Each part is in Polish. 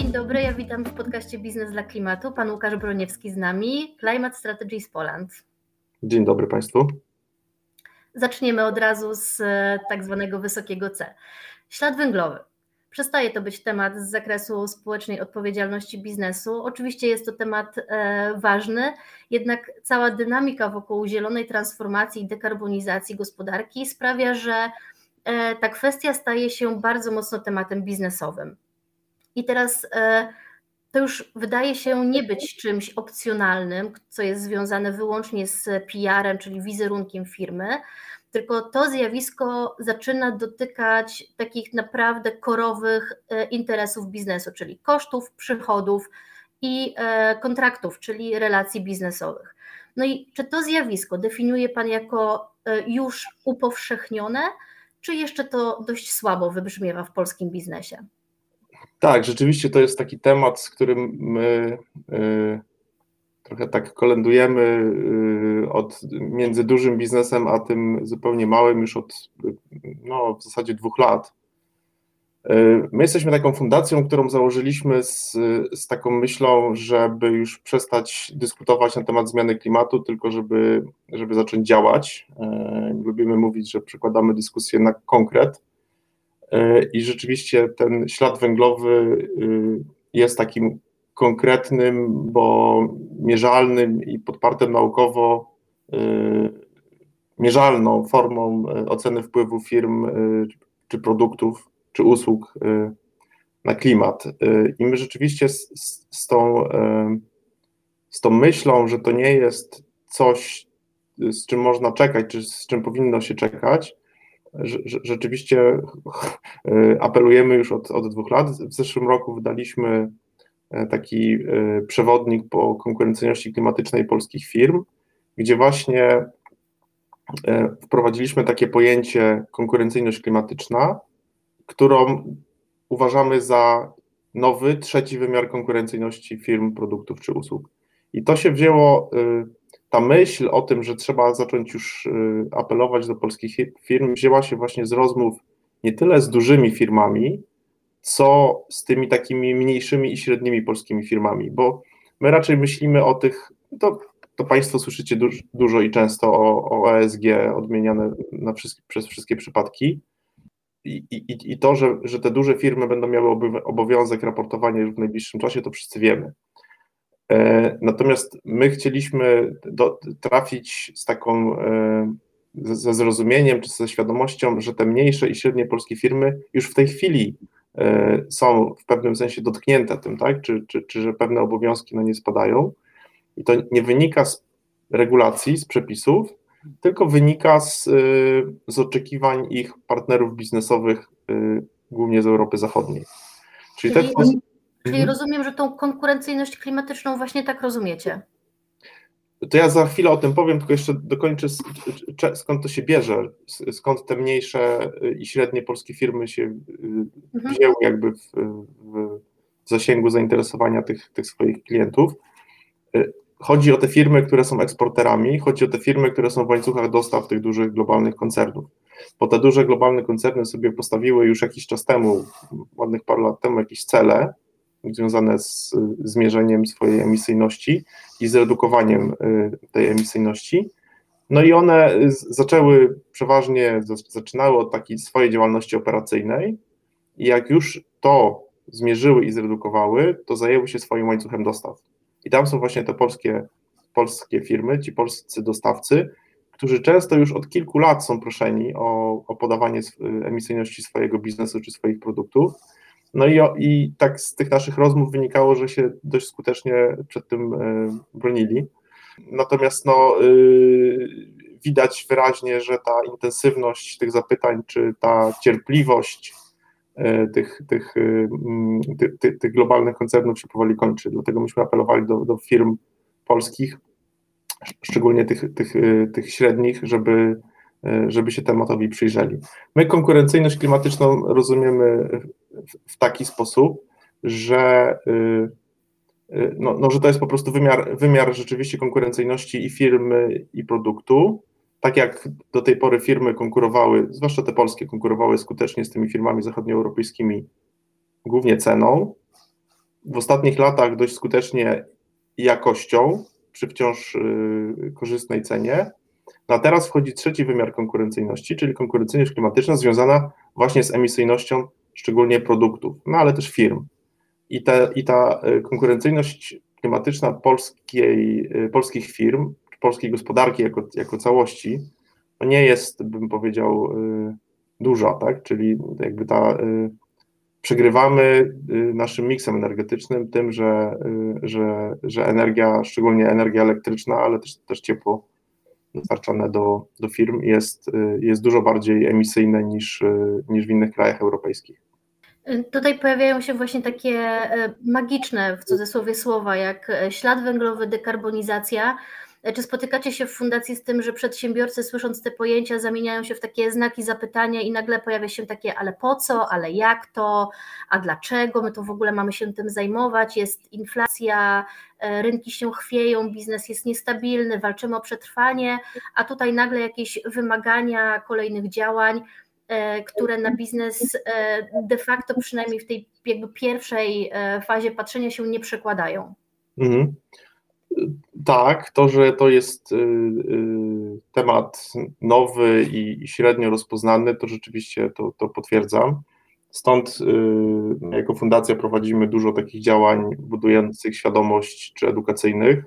Dzień dobry, ja witam w podcaście Biznes dla Klimatu. Pan Łukasz Broniewski z nami, Climate Strategies Poland. Dzień dobry Państwu. Zaczniemy od razu z e, tak zwanego wysokiego C. Ślad węglowy. Przestaje to być temat z zakresu społecznej odpowiedzialności biznesu. Oczywiście jest to temat e, ważny, jednak cała dynamika wokół zielonej transformacji i dekarbonizacji gospodarki sprawia, że e, ta kwestia staje się bardzo mocno tematem biznesowym. I teraz e, to już wydaje się nie być czymś opcjonalnym, co jest związane wyłącznie z PR-em, czyli wizerunkiem firmy, tylko to zjawisko zaczyna dotykać takich naprawdę korowych e, interesów biznesu, czyli kosztów, przychodów i e, kontraktów, czyli relacji biznesowych. No i czy to zjawisko definiuje Pan jako już upowszechnione, czy jeszcze to dość słabo wybrzmiewa w polskim biznesie? Tak, rzeczywiście to jest taki temat, z którym my y, trochę tak kolendujemy y, od między dużym biznesem a tym zupełnie małym już od no, w zasadzie dwóch lat. Y, my jesteśmy taką fundacją, którą założyliśmy z, z taką myślą, żeby już przestać dyskutować na temat zmiany klimatu, tylko żeby, żeby zacząć działać. Lubimy mówić, że przekładamy dyskusję na konkret i rzeczywiście ten ślad węglowy y, jest takim konkretnym, bo mierzalnym i podpartym naukowo y, mierzalną formą oceny wpływu firm czy produktów, czy usług na klimat. I my rzeczywiście z, z, tą, z tą myślą, że to nie jest coś, z czym można czekać, czy z czym powinno się czekać, rzeczywiście e, apelujemy już od, od dwóch lat. W zeszłym roku wydaliśmy e, taki e, przewodnik po konkurencyjności klimatycznej polskich firm, gdzie właśnie wprowadziliśmy takie pojęcie konkurencyjność klimatyczna, którą uważamy za nowy, trzeci wymiar konkurencyjności firm, produktów czy usług. I to się wzięło ta myśl o tym, że trzeba zacząć już y, apelować do polskich firm, wzięła się właśnie z rozmów nie tyle z dużymi firmami, co z tymi takimi mniejszymi i średnimi polskimi firmami, bo my raczej myślimy o tych, to, to Państwo słyszycie dużo, dużo i często o, o ESG odmieniane na wszystkie, przez wszystkie przypadki. I, i, I to, że, że te duże firmy będą miały obowiązek raportowania w najbliższym czasie, to wszyscy wiemy. E, natomiast my chcieliśmy do, trafić z taką, e, ze zrozumieniem czy ze świadomością, że te mniejsze i średnie polskie firmy już w tej chwili e, są w pewnym sensie dotknięte tym, tak? Czy, czy, czy że pewne obowiązki na nie spadają. I to nie wynika z regulacji, z przepisów, tylko wynika z, z oczekiwań ich partnerów biznesowych, głównie z Europy Zachodniej. Czyli, Czyli ten, Czyli mhm. rozumiem, że tą konkurencyjność klimatyczną właśnie tak rozumiecie. To ja za chwilę o tym powiem, tylko jeszcze dokończę skąd to się bierze, skąd te mniejsze i średnie polskie firmy się y, mhm. wzięły jakby w, w zasięgu zainteresowania tych, tych swoich klientów. Y, chodzi o te firmy, które są eksporterami, chodzi o te firmy, które są w łańcuchach dostaw tych dużych globalnych koncernów. Bo te duże globalne koncerny sobie postawiły już jakiś czas temu, ładnych parę lat temu, jakieś cele, związane z zmierzeniem swojej emisyjności i zredukowaniem y, tej emisyjności. No i one zaczęły przeważnie, zaczynały od takiej swojej działalności operacyjnej i jak już to zmierzyły i zredukowały, to zajęły się swoim łańcuchem dostaw. I tam są właśnie te polskie, polskie firmy, ci polscy dostawcy, którzy często już od kilku lat są proszeni o, o podawanie emisyjności swojego biznesu czy swoich produktów, no i, i tak z tych naszych rozmów wynikało, że się dość skutecznie przed tym e, bronili. Natomiast no, y, widać wyraźnie, że ta intensywność tych zapytań, czy ta cierpliwość e, tych, tych, tych, tych, globalnych koncernów się powoli kończy. Dlatego myśmy apelowali do, do firm polskich, szczególnie tych, tych, tych średnich, żeby, żeby się tematowi przyjrzeli. My konkurencyjność klimatyczną rozumiemy w taki sposób, że, y, y, no, no, że to jest po prostu wymiar, wymiar rzeczywiście konkurencyjności i firmy, i produktu. Tak jak do tej pory firmy konkurowały, zwłaszcza te polskie, konkurowały skutecznie z tymi firmami zachodnioeuropejskimi, głównie ceną, w ostatnich latach dość skutecznie jakością przy wciąż korzystnej cenie. No a teraz wchodzi trzeci wymiar konkurencyjności, czyli konkurencyjność klimatyczna związana właśnie z emisyjnością szczególnie produktów, no ale też firm. I, te, i ta konkurencyjność klimatyczna polskiej, polskich firm, polskiej gospodarki jako, jako całości, no nie jest, bym powiedział, duża, tak? Czyli jakby ta przegrywamy y, naszym miksem energetycznym tym, że, y, że, że energia, szczególnie energia elektryczna, ale też, też ciepło dostarczane do, do firm jest, y, jest dużo bardziej emisyjne niż, niż w innych krajach europejskich. Tutaj pojawiają się właśnie takie magiczne w cudzysłowie słowa, jak ślad węglowy, dekarbonizacja. Czy spotykacie się w fundacji z tym, że przedsiębiorcy słysząc te pojęcia zamieniają się w takie znaki zapytania i nagle pojawia się takie, ale po co, ale jak to, a dlaczego my to w ogóle mamy się tym zajmować, jest inflacja, e, rynki się chwieją, biznes jest niestabilny, walczymy o przetrwanie, a tutaj nagle jakieś wymagania kolejnych działań, e, które na biznes e, de facto przynajmniej w tej jakby pierwszej fazie patrzenia się nie przekładają. Mhm. Tak, to, że to jest y, y, temat nowy i średnio rozpoznany, to rzeczywiście to, to potwierdzam. Stąd y, jako fundacja prowadzimy dużo takich działań budujących świadomość czy edukacyjnych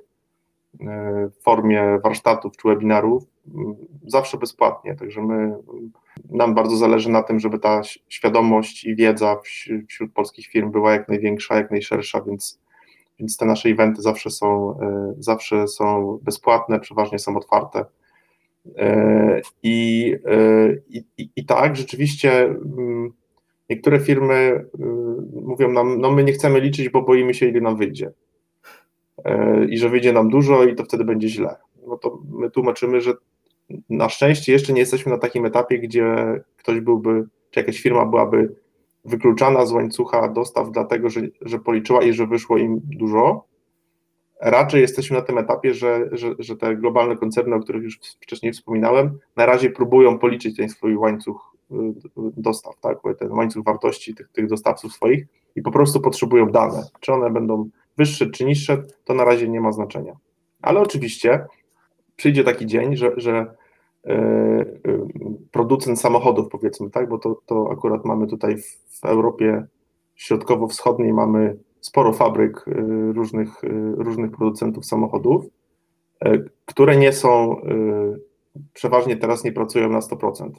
w formie warsztatów czy webinarów, zawsze bezpłatnie. Także my, nam bardzo zależy na tym, żeby ta świadomość i wiedza wśród polskich firm była jak największa, jak najszersza, więc więc te nasze eventy zawsze są, e, zawsze są bezpłatne, przeważnie są otwarte. E, I, e, i, i, i tak, rzeczywiście mm, niektóre firmy mówią nam, no my nie chcemy liczyć, bo boimy się, ile nam wyjdzie. I że wyjdzie nam dużo i to wtedy będzie źle. No to my tłumaczymy, że na szczęście jeszcze nie jesteśmy na takim etapie, gdzie ktoś byłby, czy jakaś firma byłaby wykluczana z łańcucha dostaw, dlatego że, że policzyła i że wyszło im dużo. Raczej jesteśmy na tym etapie, że, że, że te globalne koncerny, o których już wcześniej wspominałem, na razie próbują policzyć ten swój łańcuch y, dostaw, tak? ten łańcuch wartości tych, tych dostawców swoich i po prostu potrzebują dane. Czy one będą wyższe czy niższe, to na razie nie ma znaczenia. Ale oczywiście przyjdzie taki dzień, że, że producent samochodów, powiedzmy, tak, bo to, to akurat mamy tutaj w, Europie Środkowo-Wschodniej mamy sporo fabryk e, różnych, różnych producentów samochodów, które nie są, przeważnie teraz nie pracują na 100%.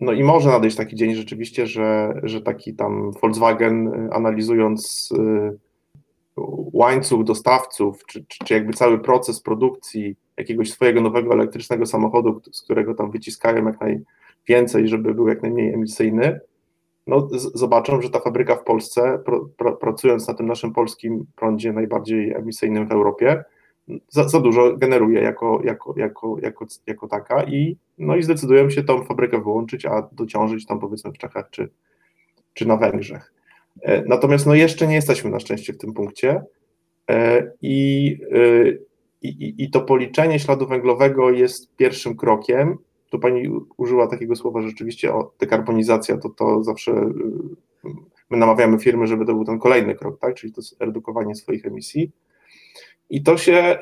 No i może nadejść taki dzień rzeczywiście, że, że taki tam Volkswagen analizując łańcuch dostawców, czy, czy jakby cały proces produkcji jakiegoś swojego nowego elektrycznego samochodu, z którego tam wyciskają jak najwięcej, żeby był jak najmniej emisyjny, no, zobaczą, że ta fabryka w Polsce, pracując na tym naszym polskim prądzie najbardziej emisyjnym w Europie, za, za, dużo generuje jako, jako, jako, jako, jako taka i, no i zdecydują się tą fabrykę wyłączyć, a dociążyć tam powiedzmy w Czechach czy, czy na Węgrzech. E, natomiast no jeszcze nie jesteśmy na szczęście w tym punkcie e, i, e, i, i to policzenie śladu węglowego jest pierwszym krokiem. Tu pani użyła takiego słowa rzeczywiście o dekarbonizacja, to to zawsze my namawiamy firmy, żeby to był ten kolejny krok, tak? czyli to redukowanie swoich emisji. I to się,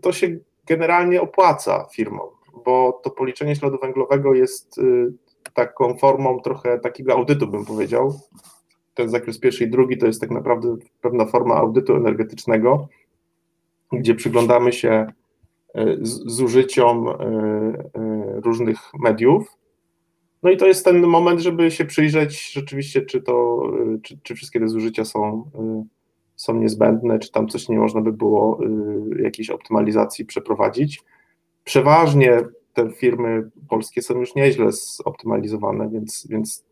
to się generalnie opłaca firmom, bo to policzenie śladu węglowego jest taką formą trochę takiego audytu, bym powiedział, ten zakres pierwszy i drugi to jest tak naprawdę pewna forma audytu energetycznego, gdzie przyglądamy się e, zużyciom e, e, różnych mediów. No i to jest ten moment, żeby się przyjrzeć rzeczywiście, czy to, czy, czy wszystkie te zużycia są, są niezbędne, czy tam coś nie można by było jakiejś optymalizacji przeprowadzić. Przeważnie te firmy polskie są już nieźle zoptymalizowane, więc, więc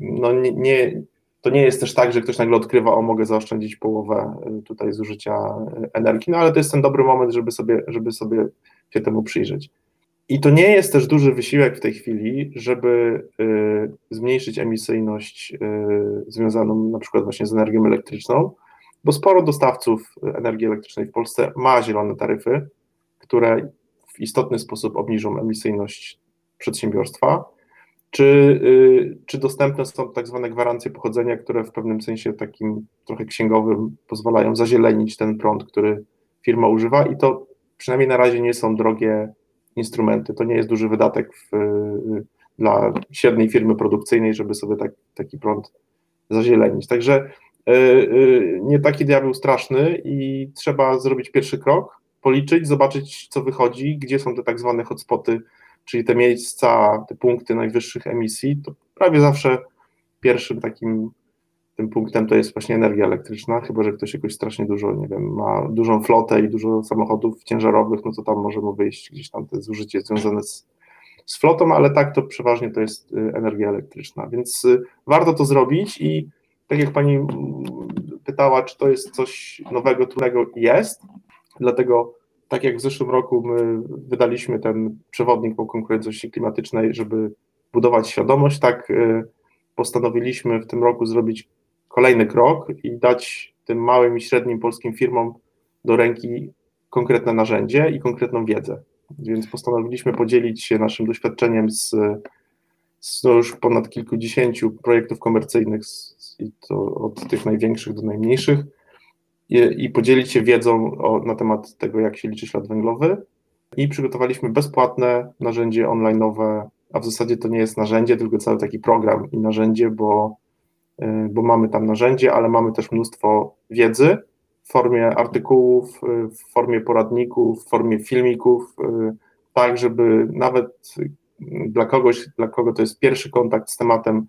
no nie, nie, to nie jest też tak, że ktoś nagle odkrywa, o mogę zaoszczędzić połowę y, tutaj zużycia y, energii, no ale to jest ten dobry moment, żeby sobie, żeby sobie się temu przyjrzeć. I to nie jest też duży wysiłek w tej chwili, żeby y, zmniejszyć emisyjność y, związaną na przykład właśnie z energią elektryczną, bo sporo dostawców energii elektrycznej w Polsce ma zielone taryfy, które w istotny sposób obniżą emisyjność przedsiębiorstwa czy, y, czy dostępne są tak zwane gwarancje pochodzenia, które w pewnym sensie takim trochę księgowym pozwalają zazielenić ten prąd, który firma używa i to przynajmniej na razie nie są drogie instrumenty. To nie jest duży wydatek w, dla średniej firmy produkcyjnej, żeby sobie tak, taki prąd zazielenić. Także y, y, nie taki diabeł straszny i trzeba zrobić pierwszy krok, policzyć, zobaczyć co wychodzi, gdzie są te tak zwane hotspoty, czyli te miejsca, te punkty najwyższych emisji, to prawie zawsze pierwszym takim tym punktem to jest właśnie energia elektryczna, chyba że ktoś jakoś strasznie dużo, nie wiem, ma dużą flotę i dużo samochodów ciężarowych, no to tam może mu wyjść gdzieś tam te zużycie związane z, z flotą, ale tak to przeważnie to jest y, energia elektryczna, więc y, warto to zrobić i tak jak pani pytała, czy to jest coś nowego, trudnego, jest, dlatego tak jak w zeszłym roku my wydaliśmy ten przewodnik po konkurencyjności klimatycznej, żeby budować świadomość, tak y, postanowiliśmy w tym roku zrobić kolejny krok i dać tym małym i średnim polskim firmom do ręki konkretne narzędzie i konkretną wiedzę. Więc postanowiliśmy podzielić się naszym doświadczeniem z, z no już ponad kilkudziesięciu projektów komercyjnych, z, i to od tych największych do najmniejszych, i, i podzielić się wiedzą o, na temat tego, jak się liczy ślad węglowy. I przygotowaliśmy bezpłatne narzędzie online'owe, a w zasadzie to nie jest narzędzie, tylko cały taki program i narzędzie, bo Y, bo mamy tam narzędzie, ale mamy też mnóstwo wiedzy w formie artykułów, y, w formie poradników, w formie filmików, y, tak, żeby nawet dla kogoś, dla kogo to jest pierwszy kontakt z tematem,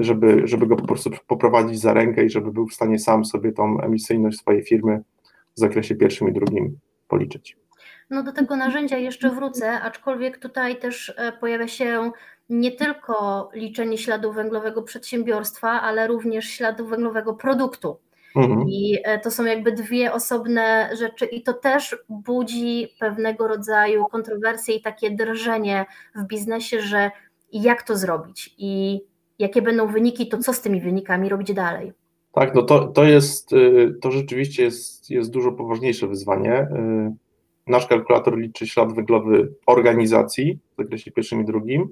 żeby, żeby go po prostu poprowadzić za rękę i żeby był w stanie sam sobie tą emisyjność swojej firmy w zakresie pierwszym i drugim policzyć. No do tego narzędzia jeszcze wrócę, aczkolwiek tutaj też e, pojawia się nie tylko liczenie śladu węglowego przedsiębiorstwa, ale również śladu węglowego produktu. Mhm. I e, to są jakby dwie osobne rzeczy, i to też budzi pewnego rodzaju kontrowersje i takie drżenie w biznesie, że jak to zrobić i jakie będą wyniki, to co z tymi wynikami robić dalej. Tak, no to, to jest, y, to rzeczywiście jest, jest dużo poważniejsze wyzwanie. Y, nasz kalkulator liczy ślad węglowy organizacji w zakresie pierwszym i drugim,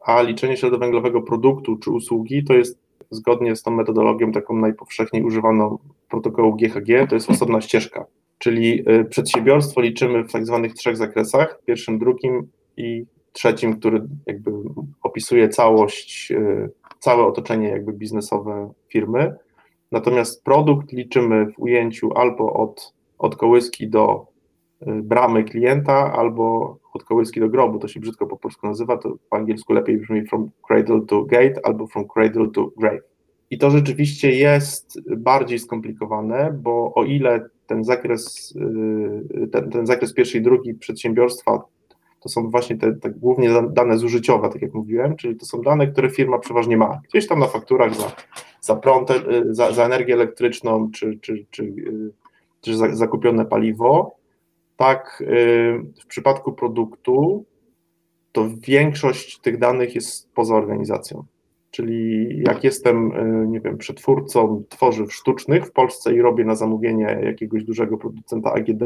a liczenie śladu węglowego produktu czy usługi to jest zgodnie z tą metodologią taką najpowszechniej używaną protokołu GHG, to jest osobna ścieżka, czyli y, przedsiębiorstwo liczymy w tak zwanych trzech zakresach, pierwszym, drugim i trzecim, który jakby opisuje całość, y, całe otoczenie jakby biznesowe firmy, natomiast produkt liczymy w ujęciu albo od, od kołyski do y, bramy klienta, albo od kołyski do grobu, to się brzydko po polsku nazywa, to po angielsku lepiej brzmi from cradle to gate albo from cradle to grave. I to rzeczywiście jest bardziej skomplikowane, bo o ile ten zakres, y, ten, ten zakres pierwszej i drugiej przedsiębiorstwa to są właśnie te, te, głównie dane zużyciowe, tak jak mówiłem, czyli to są dane, które firma przeważnie ma. Gdzieś tam na fakturach za, za prąd, y, za, za energię elektryczną, czy, czy, czy, y, czy za, zakupione paliwo, tak y, w przypadku produktu to większość tych danych jest poza organizacją. Czyli jak jestem, nie wiem, przetwórcą tworzyw sztucznych w Polsce i robię na zamówienie jakiegoś dużego producenta AGD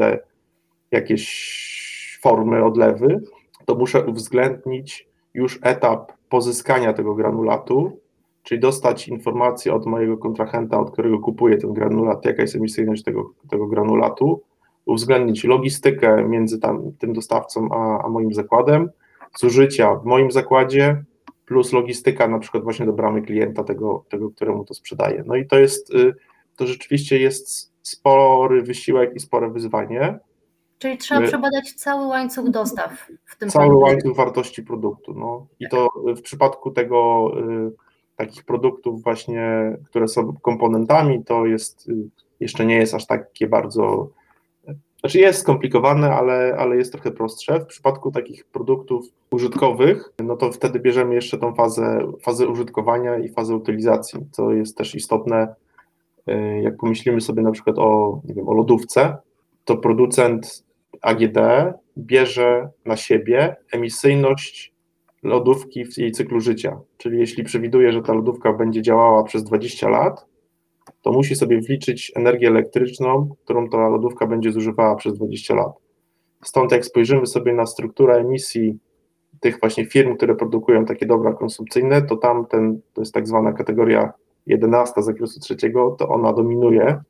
jakieś formy odlewy, to muszę uwzględnić już etap pozyskania tego granulatu, czyli dostać informację od mojego kontrahenta, od którego kupuję ten granulat, jaka jest emisyjność tego, tego granulatu, uwzględnić logistykę między tam, tym dostawcą a, a moim zakładem, zużycia w moim zakładzie, plus logistyka na przykład właśnie do bramy klienta, tego, tego któremu to sprzedaje. No i to jest, y, to rzeczywiście jest spory wysiłek i spore wyzwanie. Czyli trzeba y, przebadać cały łańcuch dostaw w tym Cały produkcie. łańcuch wartości produktu. No. I to w przypadku tego y, takich produktów właśnie, które są komponentami, to jest jeszcze nie jest aż takie bardzo znaczy jest skomplikowane, ale, ale jest trochę prostsze. W przypadku takich produktów użytkowych, no to wtedy bierzemy jeszcze tą fazę, fazę użytkowania i fazę utylizacji, co jest też istotne. Y, jak pomyślimy sobie na przykład o, nie wiem, o lodówce, to producent AGD bierze na siebie emisyjność lodówki w jej cyklu życia. Czyli jeśli przewiduje, że ta lodówka będzie działała przez 20 lat, to musi sobie wliczyć energię elektryczną, którą ta lodówka będzie zużywała przez 20 lat. Stąd jak spojrzymy sobie na strukturę emisji tych właśnie firm, które produkują takie dobra konsumpcyjne, to tam ten, to jest tak zwana kategoria 11 zakresu trzeciego, to ona dominuje,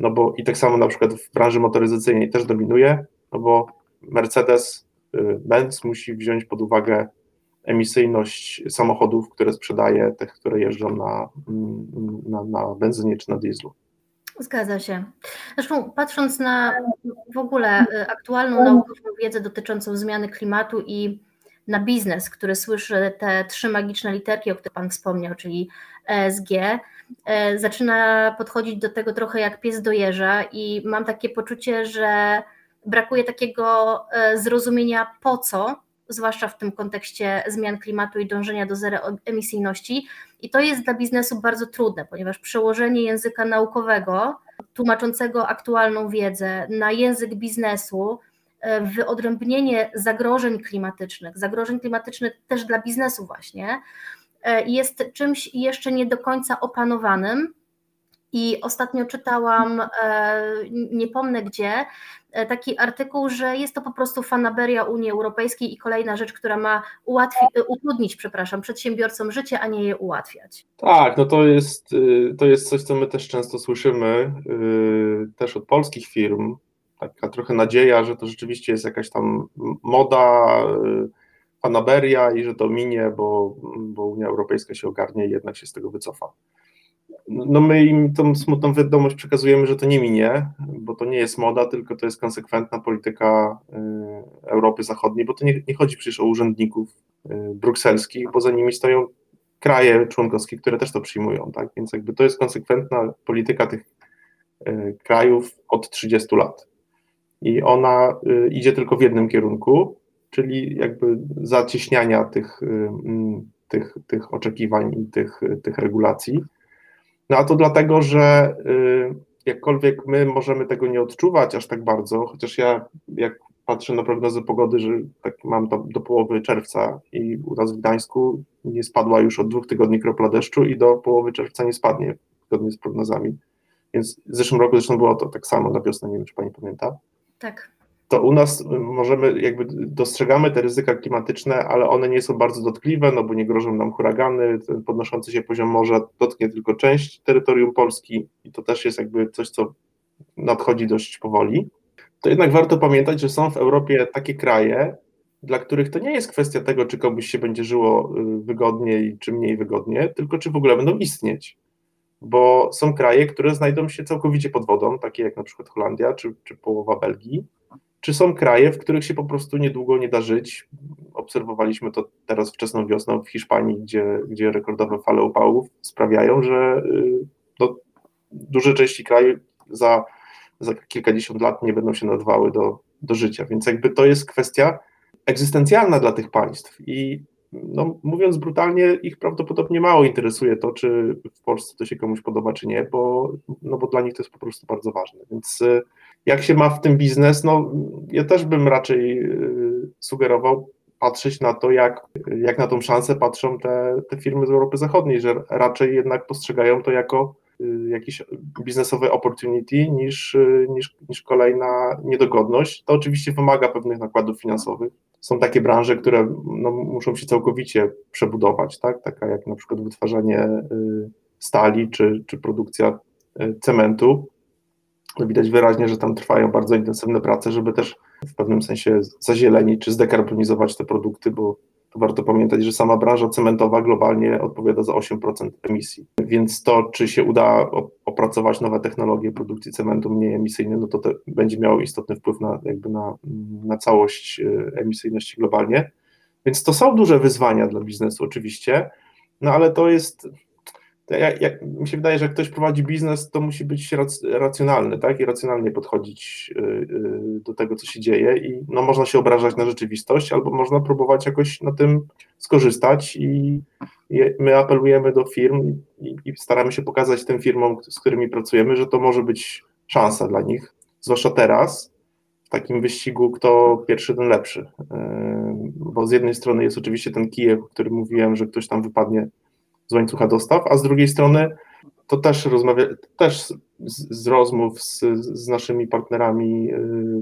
no bo i tak samo na przykład w branży motoryzacyjnej też dominuje, no bo Mercedes-Benz y, musi wziąć pod uwagę emisyjność samochodów, które sprzedaje, tych, które jeżdżą na, mm, na, na benzynie czy na dieslu. Zgadza się. Zresztą patrząc na w ogóle y, aktualną naukową wiedzę dotyczącą zmiany klimatu i na biznes, który słyszy te trzy magiczne literki, o których Pan wspomniał, czyli ESG, e, zaczyna podchodzić do tego trochę jak pies do jeża i mam takie poczucie, że brakuje takiego e, zrozumienia po co, zwłaszcza w tym kontekście zmian klimatu i dążenia do zeroemisyjności. I to jest dla biznesu bardzo trudne, ponieważ przełożenie języka naukowego, tłumaczącego aktualną wiedzę na język biznesu, e, wyodrębnienie zagrożeń klimatycznych, zagrożeń klimatycznych też dla biznesu właśnie, e, jest czymś jeszcze nie do końca opanowanym. I ostatnio czytałam, nie pomnę gdzie, taki artykuł, że jest to po prostu fanaberia Unii Europejskiej i kolejna rzecz, która ma ułatwi, e, utrudnić, przepraszam, przedsiębiorcom życie, a nie je ułatwiać. Tak, no to jest, y, to jest coś, co my też często słyszymy, y, też od polskich firm, taka trochę nadzieja, że to rzeczywiście jest jakaś tam moda, y, fanaberia i że to minie, bo, bo Unia Europejska się ogarnie i jednak się z tego wycofa no my im tą smutną wiadomość przekazujemy, że to nie minie, bo to nie jest moda, tylko to jest konsekwentna polityka y, Europy Zachodniej, bo to nie, nie chodzi przecież o urzędników y, brukselskich, bo za nimi stoją kraje członkowskie, które też to przyjmują, tak? Więc jakby to jest konsekwentna polityka tych y, krajów od 30 lat. I ona idzie tylko w jednym kierunku, czyli jakby zacieśniania tych, tych, tych oczekiwań i tych, tych regulacji. No a to dlatego, że y, jakkolwiek my możemy tego nie odczuwać aż tak bardzo, chociaż ja jak patrzę na prognozy pogody, że tak mam do, do połowy czerwca i u nas w Gdańsku nie spadła już od dwóch tygodni kropla deszczu i do połowy czerwca nie spadnie zgodnie z prognozami. Więc w zeszłym roku zresztą było to tak samo na wiosnę, nie wiem czy pani pamięta. Tak to u nas możemy, jakby dostrzegamy te ryzyka klimatyczne, ale one nie są bardzo dotkliwe, no bo nie grożą nam huragany, ten podnoszący się poziom morza dotknie tylko część terytorium Polski i to też jest jakby coś, co nadchodzi dość powoli. To jednak warto pamiętać, że są w Europie takie kraje, dla których to nie jest kwestia tego, czy komuś się będzie żyło y, wygodniej, czy mniej wygodnie, tylko czy w ogóle będą istnieć. Bo są kraje, które znajdą się całkowicie pod wodą, takie jak na przykład Holandia czy, czy połowa Belgii, czy są kraje, w których się po prostu niedługo nie da żyć? Obserwowaliśmy to teraz wczesną wiosną w Hiszpanii, gdzie, gdzie rekordowe fale upałów sprawiają, że y, no, duże części kraju za, za kilkadziesiąt lat nie będą się nadawały do, do życia. Więc jakby to jest kwestia egzystencjalna dla tych państw i no, mówiąc brutalnie, ich prawdopodobnie mało interesuje to, czy w Polsce to się komuś podoba, czy nie, bo, no bo dla nich to jest po prostu bardzo ważne. Więc y, jak się ma w tym biznes, no ja też bym raczej y, sugerował patrzeć na to, jak, jak na tą szansę patrzą te, te firmy z Europy Zachodniej, że raczej jednak postrzegają to jako y, jakiś biznesowy opportunity niż, niż, niż kolejna niedogodność. To oczywiście wymaga pewnych nakładów finansowych, są takie branże, które no, muszą się całkowicie przebudować, tak? taka jak na przykład wytwarzanie y, stali czy, czy produkcja y, cementu. Widać wyraźnie, że tam trwają bardzo intensywne prace, żeby też w pewnym sensie zazielenić czy zdekarbonizować te produkty, bo to warto pamiętać, że sama branża cementowa globalnie odpowiada za 8% emisji. Więc to, czy się uda opracować nowe technologie produkcji cementu mniej emisyjne, no to, to będzie miało istotny wpływ na, jakby na, na całość e, emisyjności globalnie. Więc to są duże wyzwania dla biznesu oczywiście, no ale to jest jak, jak, mi się wydaje, że jak ktoś prowadzi biznes, to musi być racjonalny, tak? I racjonalnie podchodzić y, y, do tego, co się dzieje. I no, można się obrażać na rzeczywistość, albo można próbować jakoś na tym skorzystać. I, i my apelujemy do firm i, i, staramy się pokazać tym firmom, z którymi pracujemy, że to może być szansa dla nich, zwłaszcza teraz, w takim wyścigu, kto pierwszy, ten lepszy. Y, bo z jednej strony jest oczywiście ten Kijek, o którym mówiłem, że ktoś tam wypadnie z łańcucha dostaw, a z drugiej strony to też rozmawia, też z, z rozmów z, z, naszymi partnerami,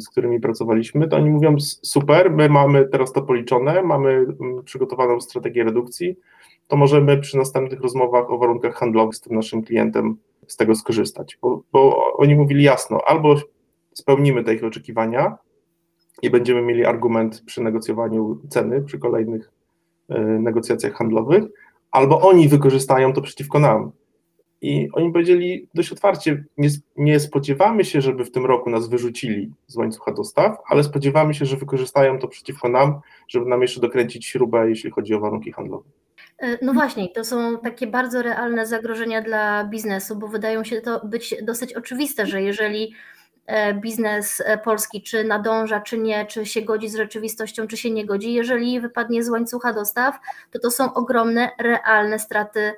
z którymi pracowaliśmy, to oni mówią super, my mamy teraz to policzone, mamy mm, przygotowaną strategię redukcji, to możemy przy następnych rozmowach o warunkach handlowych z tym naszym klientem z tego skorzystać, bo, bo oni mówili jasno, albo spełnimy te ich oczekiwania i będziemy mieli argument przy negocjowaniu ceny, przy kolejnych e, negocjacjach handlowych, albo oni wykorzystają to przeciwko nam. I oni powiedzieli dość otwarcie: nie, nie, spodziewamy się, żeby w tym roku nas wyrzucili z łańcucha dostaw, ale spodziewamy się, że wykorzystają to przeciwko nam, żeby nam jeszcze dokręcić śrubę, jeśli chodzi o warunki handlowe. E, no właśnie, to są takie bardzo realne zagrożenia dla biznesu, bo wydają się to być dosyć oczywiste, że jeżeli biznes e, polski czy nadąża, czy nie, czy się godzi z rzeczywistością, czy się nie godzi, jeżeli wypadnie z łańcucha dostaw, to to są ogromne, realne straty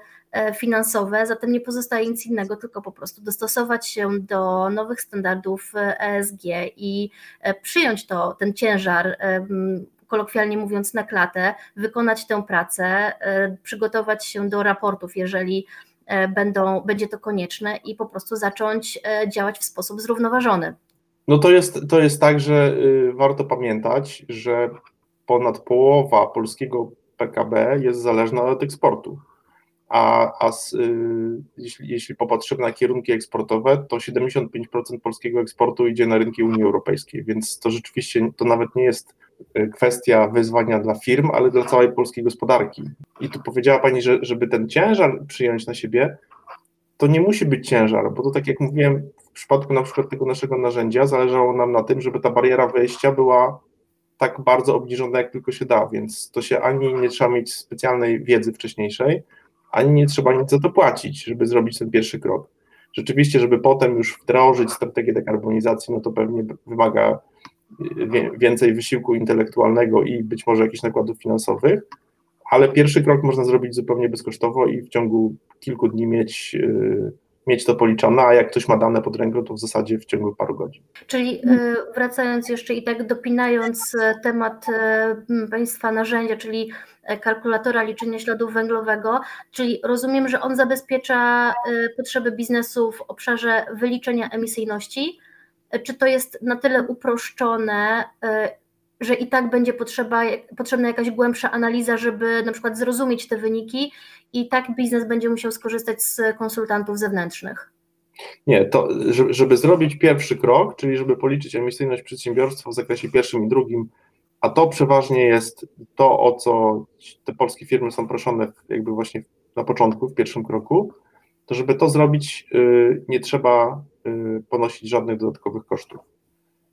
finansowe, zatem nie pozostaje nic innego, tylko po prostu dostosować się do nowych standardów ESG i przyjąć to, ten ciężar kolokwialnie mówiąc, na klatę, wykonać tę pracę, e, przygotować się do raportów, jeżeli e, będą, będzie to konieczne i po prostu zacząć e, działać w sposób zrównoważony. No to jest, to jest tak, że y, warto pamiętać, że ponad połowa polskiego PKB jest zależna od eksportu. A, a z, y, jeśli, jeśli popatrzymy na kierunki eksportowe, to 75% polskiego eksportu idzie na rynki Unii Europejskiej, więc to rzeczywiście to nawet nie jest kwestia wyzwania dla firm, ale dla całej polskiej gospodarki. I tu powiedziała Pani, że żeby ten ciężar przyjąć na siebie, to nie musi być ciężar, bo to tak jak mówiłem, w przypadku na przykład tego naszego narzędzia zależało nam na tym, żeby ta bariera wejścia była tak bardzo obniżona, jak tylko się da, więc to się ani nie trzeba mieć specjalnej wiedzy wcześniejszej, ani nie trzeba nic za to płacić, żeby zrobić ten pierwszy krok. Rzeczywiście, żeby potem już wdrożyć strategię dekarbonizacji, no to pewnie wymaga więcej wysiłku intelektualnego i być może jakichś nakładów finansowych, ale pierwszy krok można zrobić zupełnie bezkosztowo i w ciągu kilku dni mieć, y, mieć to policzone, a jak ktoś ma dane pod ręką, to w zasadzie w ciągu paru godzin. Czyli y, wracając jeszcze i tak dopinając y, temat Państwa narzędzia, czyli kalkulatora liczenia śladu węglowego, czyli rozumiem, że on zabezpiecza potrzeby biznesu w obszarze wyliczenia emisyjności, czy to jest na tyle uproszczone, e, że i tak będzie potrzeba, potrzebna jakaś głębsza analiza, żeby na przykład zrozumieć te wyniki i tak biznes będzie musiał skorzystać z konsultantów zewnętrznych? Nie, to żeby zrobić pierwszy krok, czyli żeby policzyć emisyjność przedsiębiorstwa w zakresie pierwszym i drugim, a to przeważnie jest to, o co te polskie firmy są proszone jakby właśnie na początku, w pierwszym kroku, to żeby to zrobić, y, nie trzeba ponosić żadnych dodatkowych kosztów.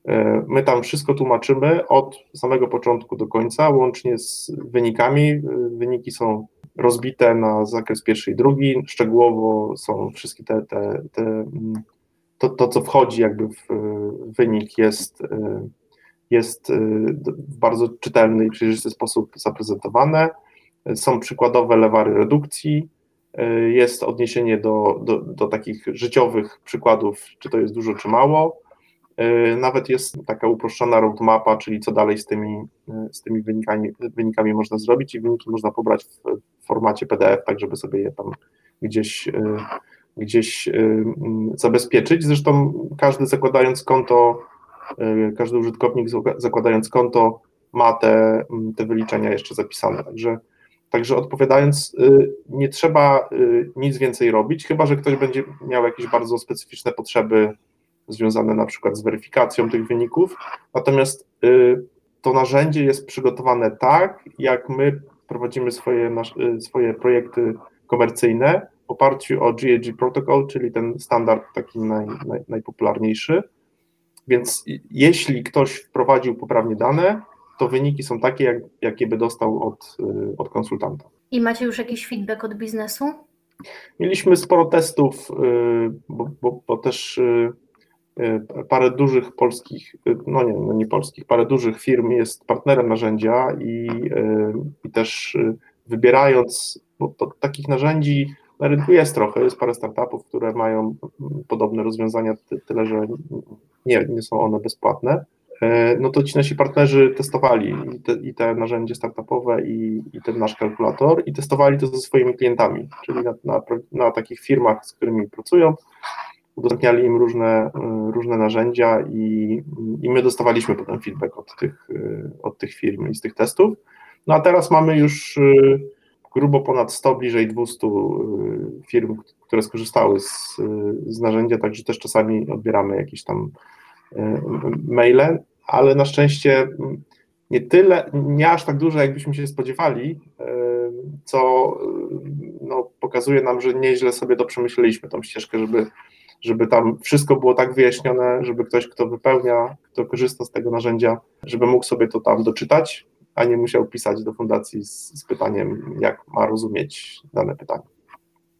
Y, my tam wszystko tłumaczymy od samego początku do końca, łącznie z wynikami. Wyniki są rozbite na zakres pierwszy i drugi. Szczegółowo są wszystkie te, te, te mm, to, to, co wchodzi jakby w wynik jest, jest w bardzo czytelny i przejrzysty sposób zaprezentowane. Są przykładowe lewary redukcji, jest odniesienie do, do, do takich życiowych przykładów, czy to jest dużo, czy mało. E, nawet jest taka uproszczona roadmapa, czyli co dalej z tymi, e, z tymi wynikami, wynikami można zrobić i wyniki można pobrać w formacie PDF, tak żeby sobie je tam gdzieś, gdzieś zabezpieczyć. Zresztą każdy zakładając konto, każdy użytkownik zakładając konto ma te, te wyliczenia jeszcze zapisane, także Także odpowiadając, y, nie trzeba y, nic więcej robić, chyba że ktoś będzie miał jakieś bardzo specyficzne potrzeby związane na przykład z weryfikacją tych wyników. Natomiast y, to narzędzie jest przygotowane tak, jak my prowadzimy swoje, swoje projekty komercyjne w oparciu o GAG Protocol, czyli ten standard taki naj, naj, najpopularniejszy. Więc jeśli ktoś wprowadził poprawnie dane, to wyniki są takie, jak, jakie by dostał od, y, od konsultanta. I macie już jakiś feedback od biznesu? Mieliśmy sporo testów, y, bo, bo, bo też y, parę dużych polskich, no nie, no nie polskich, parę dużych firm jest partnerem narzędzia i, i też wybierając, bo takich narzędzi na rynku jest trochę, jest parę startupów, które mają podobne rozwiązania, tyle że nie, nie są one bezpłatne no to ci nasi partnerzy testowali i te, i te narzędzie startupowe i, i, ten nasz kalkulator i testowali to ze swoimi klientami, czyli na, na, na takich firmach, z którymi pracują, udostępniali im różne, różne narzędzia i, i my dostawaliśmy potem feedback od tych, od tych firm i z tych testów. No a teraz mamy już grubo ponad 100, bliżej 200 firm, które skorzystały z, z narzędzia, także też czasami odbieramy jakieś tam maile, ale na szczęście nie tyle, nie aż tak duże, jakbyśmy się spodziewali, co no, pokazuje nam, że nieźle sobie to przemyśleliśmy, tą ścieżkę, żeby, żeby tam wszystko było tak wyjaśnione, żeby ktoś, kto wypełnia, kto korzysta z tego narzędzia, żeby mógł sobie to tam doczytać, a nie musiał pisać do fundacji z, z pytaniem, jak ma rozumieć dane pytanie.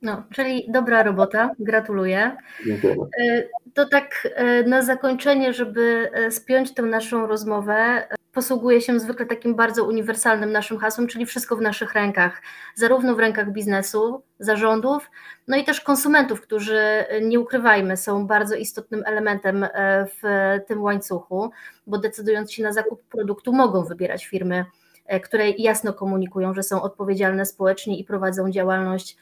No, czyli dobra robota, gratuluję. Dziękuję. To tak e, na zakończenie, żeby e, spiąć tę naszą rozmowę, posługuje się zwykle takim bardzo uniwersalnym naszym hasłem, czyli wszystko w naszych rękach, zarówno w rękach biznesu, zarządów, no i też konsumentów, którzy nie ukrywajmy, są bardzo istotnym elementem w tym łańcuchu, bo decydując się na zakup produktu, mogą wybierać firmy, które jasno komunikują, że są odpowiedzialne społecznie i prowadzą działalność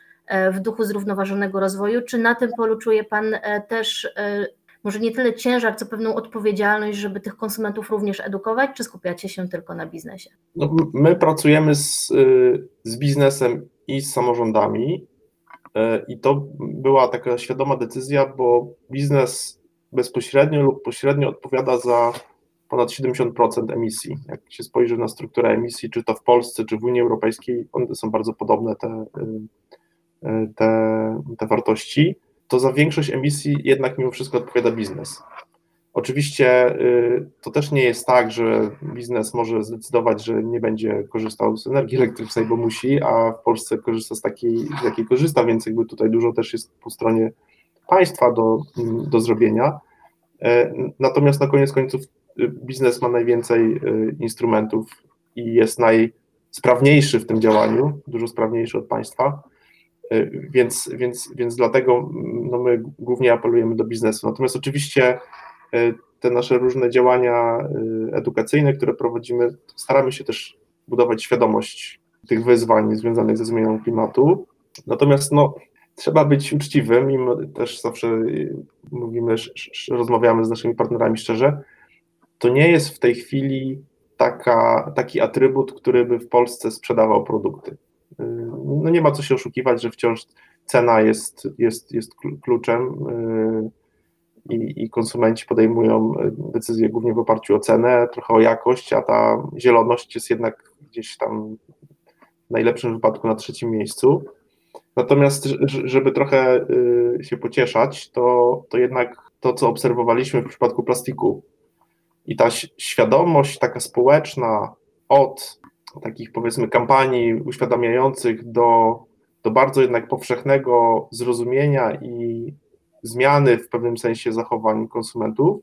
w duchu zrównoważonego rozwoju. Czy na tym polu czuje Pan e, też e, może nie tyle ciężar, co pewną odpowiedzialność, żeby tych konsumentów również edukować, czy skupiacie się tylko na biznesie? No, my pracujemy z, z biznesem i z samorządami i to była taka świadoma decyzja, bo biznes bezpośrednio lub pośrednio odpowiada za ponad 70% emisji. Jak się spojrzy na strukturę emisji, czy to w Polsce, czy w Unii Europejskiej, one są bardzo podobne, te E, te, te wartości, to za większość emisji jednak mimo wszystko odpowiada biznes. Oczywiście y, to też nie jest tak, że biznes może zdecydować, że nie będzie korzystał z energii elektrycznej, bo musi, a w Polsce korzysta z takiej, z jakiej korzysta, więc jakby tutaj dużo też jest po stronie państwa do, do zrobienia. E, natomiast na koniec końców y, biznes ma najwięcej y, instrumentów i jest najsprawniejszy w tym działaniu, dużo sprawniejszy od państwa. E, więc, więc, więc dlatego no my głównie apelujemy do biznesu. Natomiast oczywiście e, te nasze różne działania e, edukacyjne, które prowadzimy, staramy się też budować świadomość tych wyzwań związanych ze zmianą klimatu. Natomiast no, trzeba być uczciwym i też zawsze mówimy, rozmawiamy z naszymi partnerami szczerze. To nie jest w tej chwili taka, taki atrybut, który by w Polsce sprzedawał produkty no nie ma co się oszukiwać, że wciąż cena jest, jest, jest kluczem y, i, i konsumenci podejmują decyzje głównie w oparciu o cenę, trochę o jakość, a ta zieloność jest jednak gdzieś tam w najlepszym wypadku na trzecim miejscu. Natomiast, żeby trochę y, się pocieszać, to, to jednak to, co obserwowaliśmy w przypadku plastiku i ta świadomość taka społeczna od takich powiedzmy kampanii uświadamiających do, do bardzo jednak powszechnego zrozumienia i zmiany w pewnym sensie zachowań konsumentów,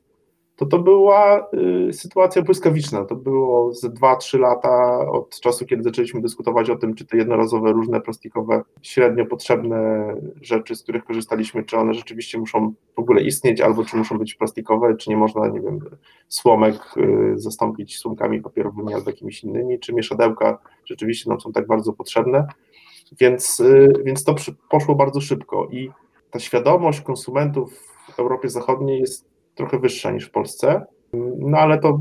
to to była y, sytuacja błyskawiczna. To było ze 2-3 lata od czasu, kiedy zaczęliśmy dyskutować o tym, czy te jednorazowe, różne plastikowe, średnio potrzebne rzeczy, z których korzystaliśmy, czy one rzeczywiście muszą w ogóle istnieć, albo czy muszą być plastikowe, czy nie można, nie wiem, słomek y, zastąpić słomkami papierowymi albo jakimiś innymi, czy mieszadełka rzeczywiście nam są tak bardzo potrzebne. Więc, y, więc to poszło bardzo szybko i ta świadomość konsumentów w Europie Zachodniej jest trochę wyższa niż w Polsce, no ale to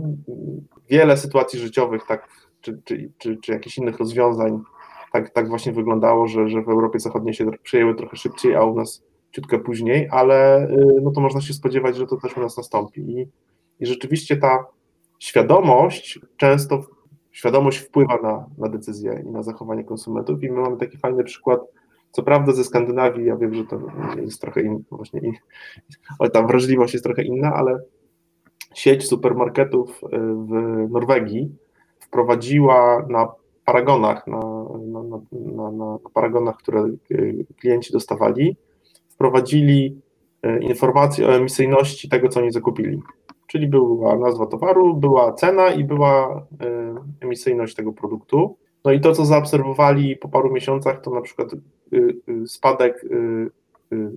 wiele sytuacji życiowych, tak, czy, czy, czy, czy jakichś innych rozwiązań, tak, tak właśnie wyglądało, że, że w Europie Zachodniej się przejęły trochę szybciej, a u nas ciutkę później, ale y, no to można się spodziewać, że to też u nas nastąpi. I, i rzeczywiście ta świadomość często świadomość wpływa na, na decyzje i na zachowanie konsumentów i my mamy taki fajny przykład co prawda ze Skandynawii, ja wiem, że to jest trochę inna, właśnie in, tam wrażliwość jest trochę inna, ale sieć supermarketów y, w Norwegii wprowadziła na paragonach, na, na, na, na paragonach, które y, klienci dostawali, wprowadzili y, informacje o emisyjności tego, co oni zakupili. Czyli była nazwa towaru, była cena i była emisyjność tego produktu. No i to, co zaobserwowali po paru miesiącach, to na przykład y, y, spadek y,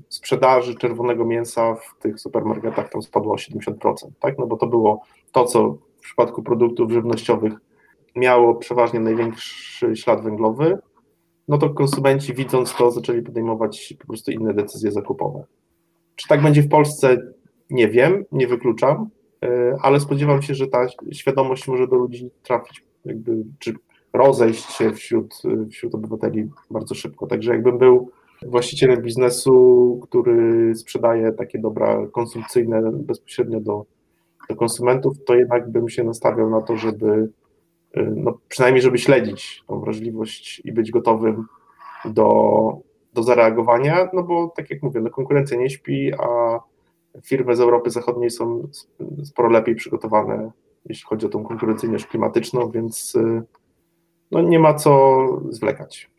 sprzedaży czerwonego mięsa w tych supermarketach tam spadło o 70%, tak? No bo to było to, co przypadku produktów żywnościowych miało przeważnie największy ślad węglowy, no to konsumenci widząc to zaczęli podejmować po prostu inne decyzje zakupowe. Czy tak będzie w Polsce? Nie wiem, nie wykluczam, ale spodziewam się, że ta świadomość może do ludzi trafić, jakby, czy rozejść się wśród, wśród obywateli bardzo szybko. Także jakbym był właścicielem biznesu, który sprzedaje takie dobra konsumpcyjne bezpośrednio do, do konsumentów, to jednak bym się nastawiał na to, żeby no, przynajmniej żeby śledzić tą wrażliwość i być gotowym do, do zareagowania, no bo tak jak mówię, no, konkurencja nie śpi, a firmy z Europy Zachodniej są sporo lepiej przygotowane, jeśli chodzi o tą konkurencyjność klimatyczną, więc no, nie ma co zwlekać.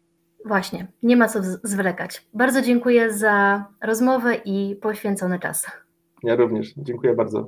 Właśnie, nie ma co zwlekać. Bardzo dziękuję za rozmowę i poświęcony czas. Ja również. Dziękuję bardzo.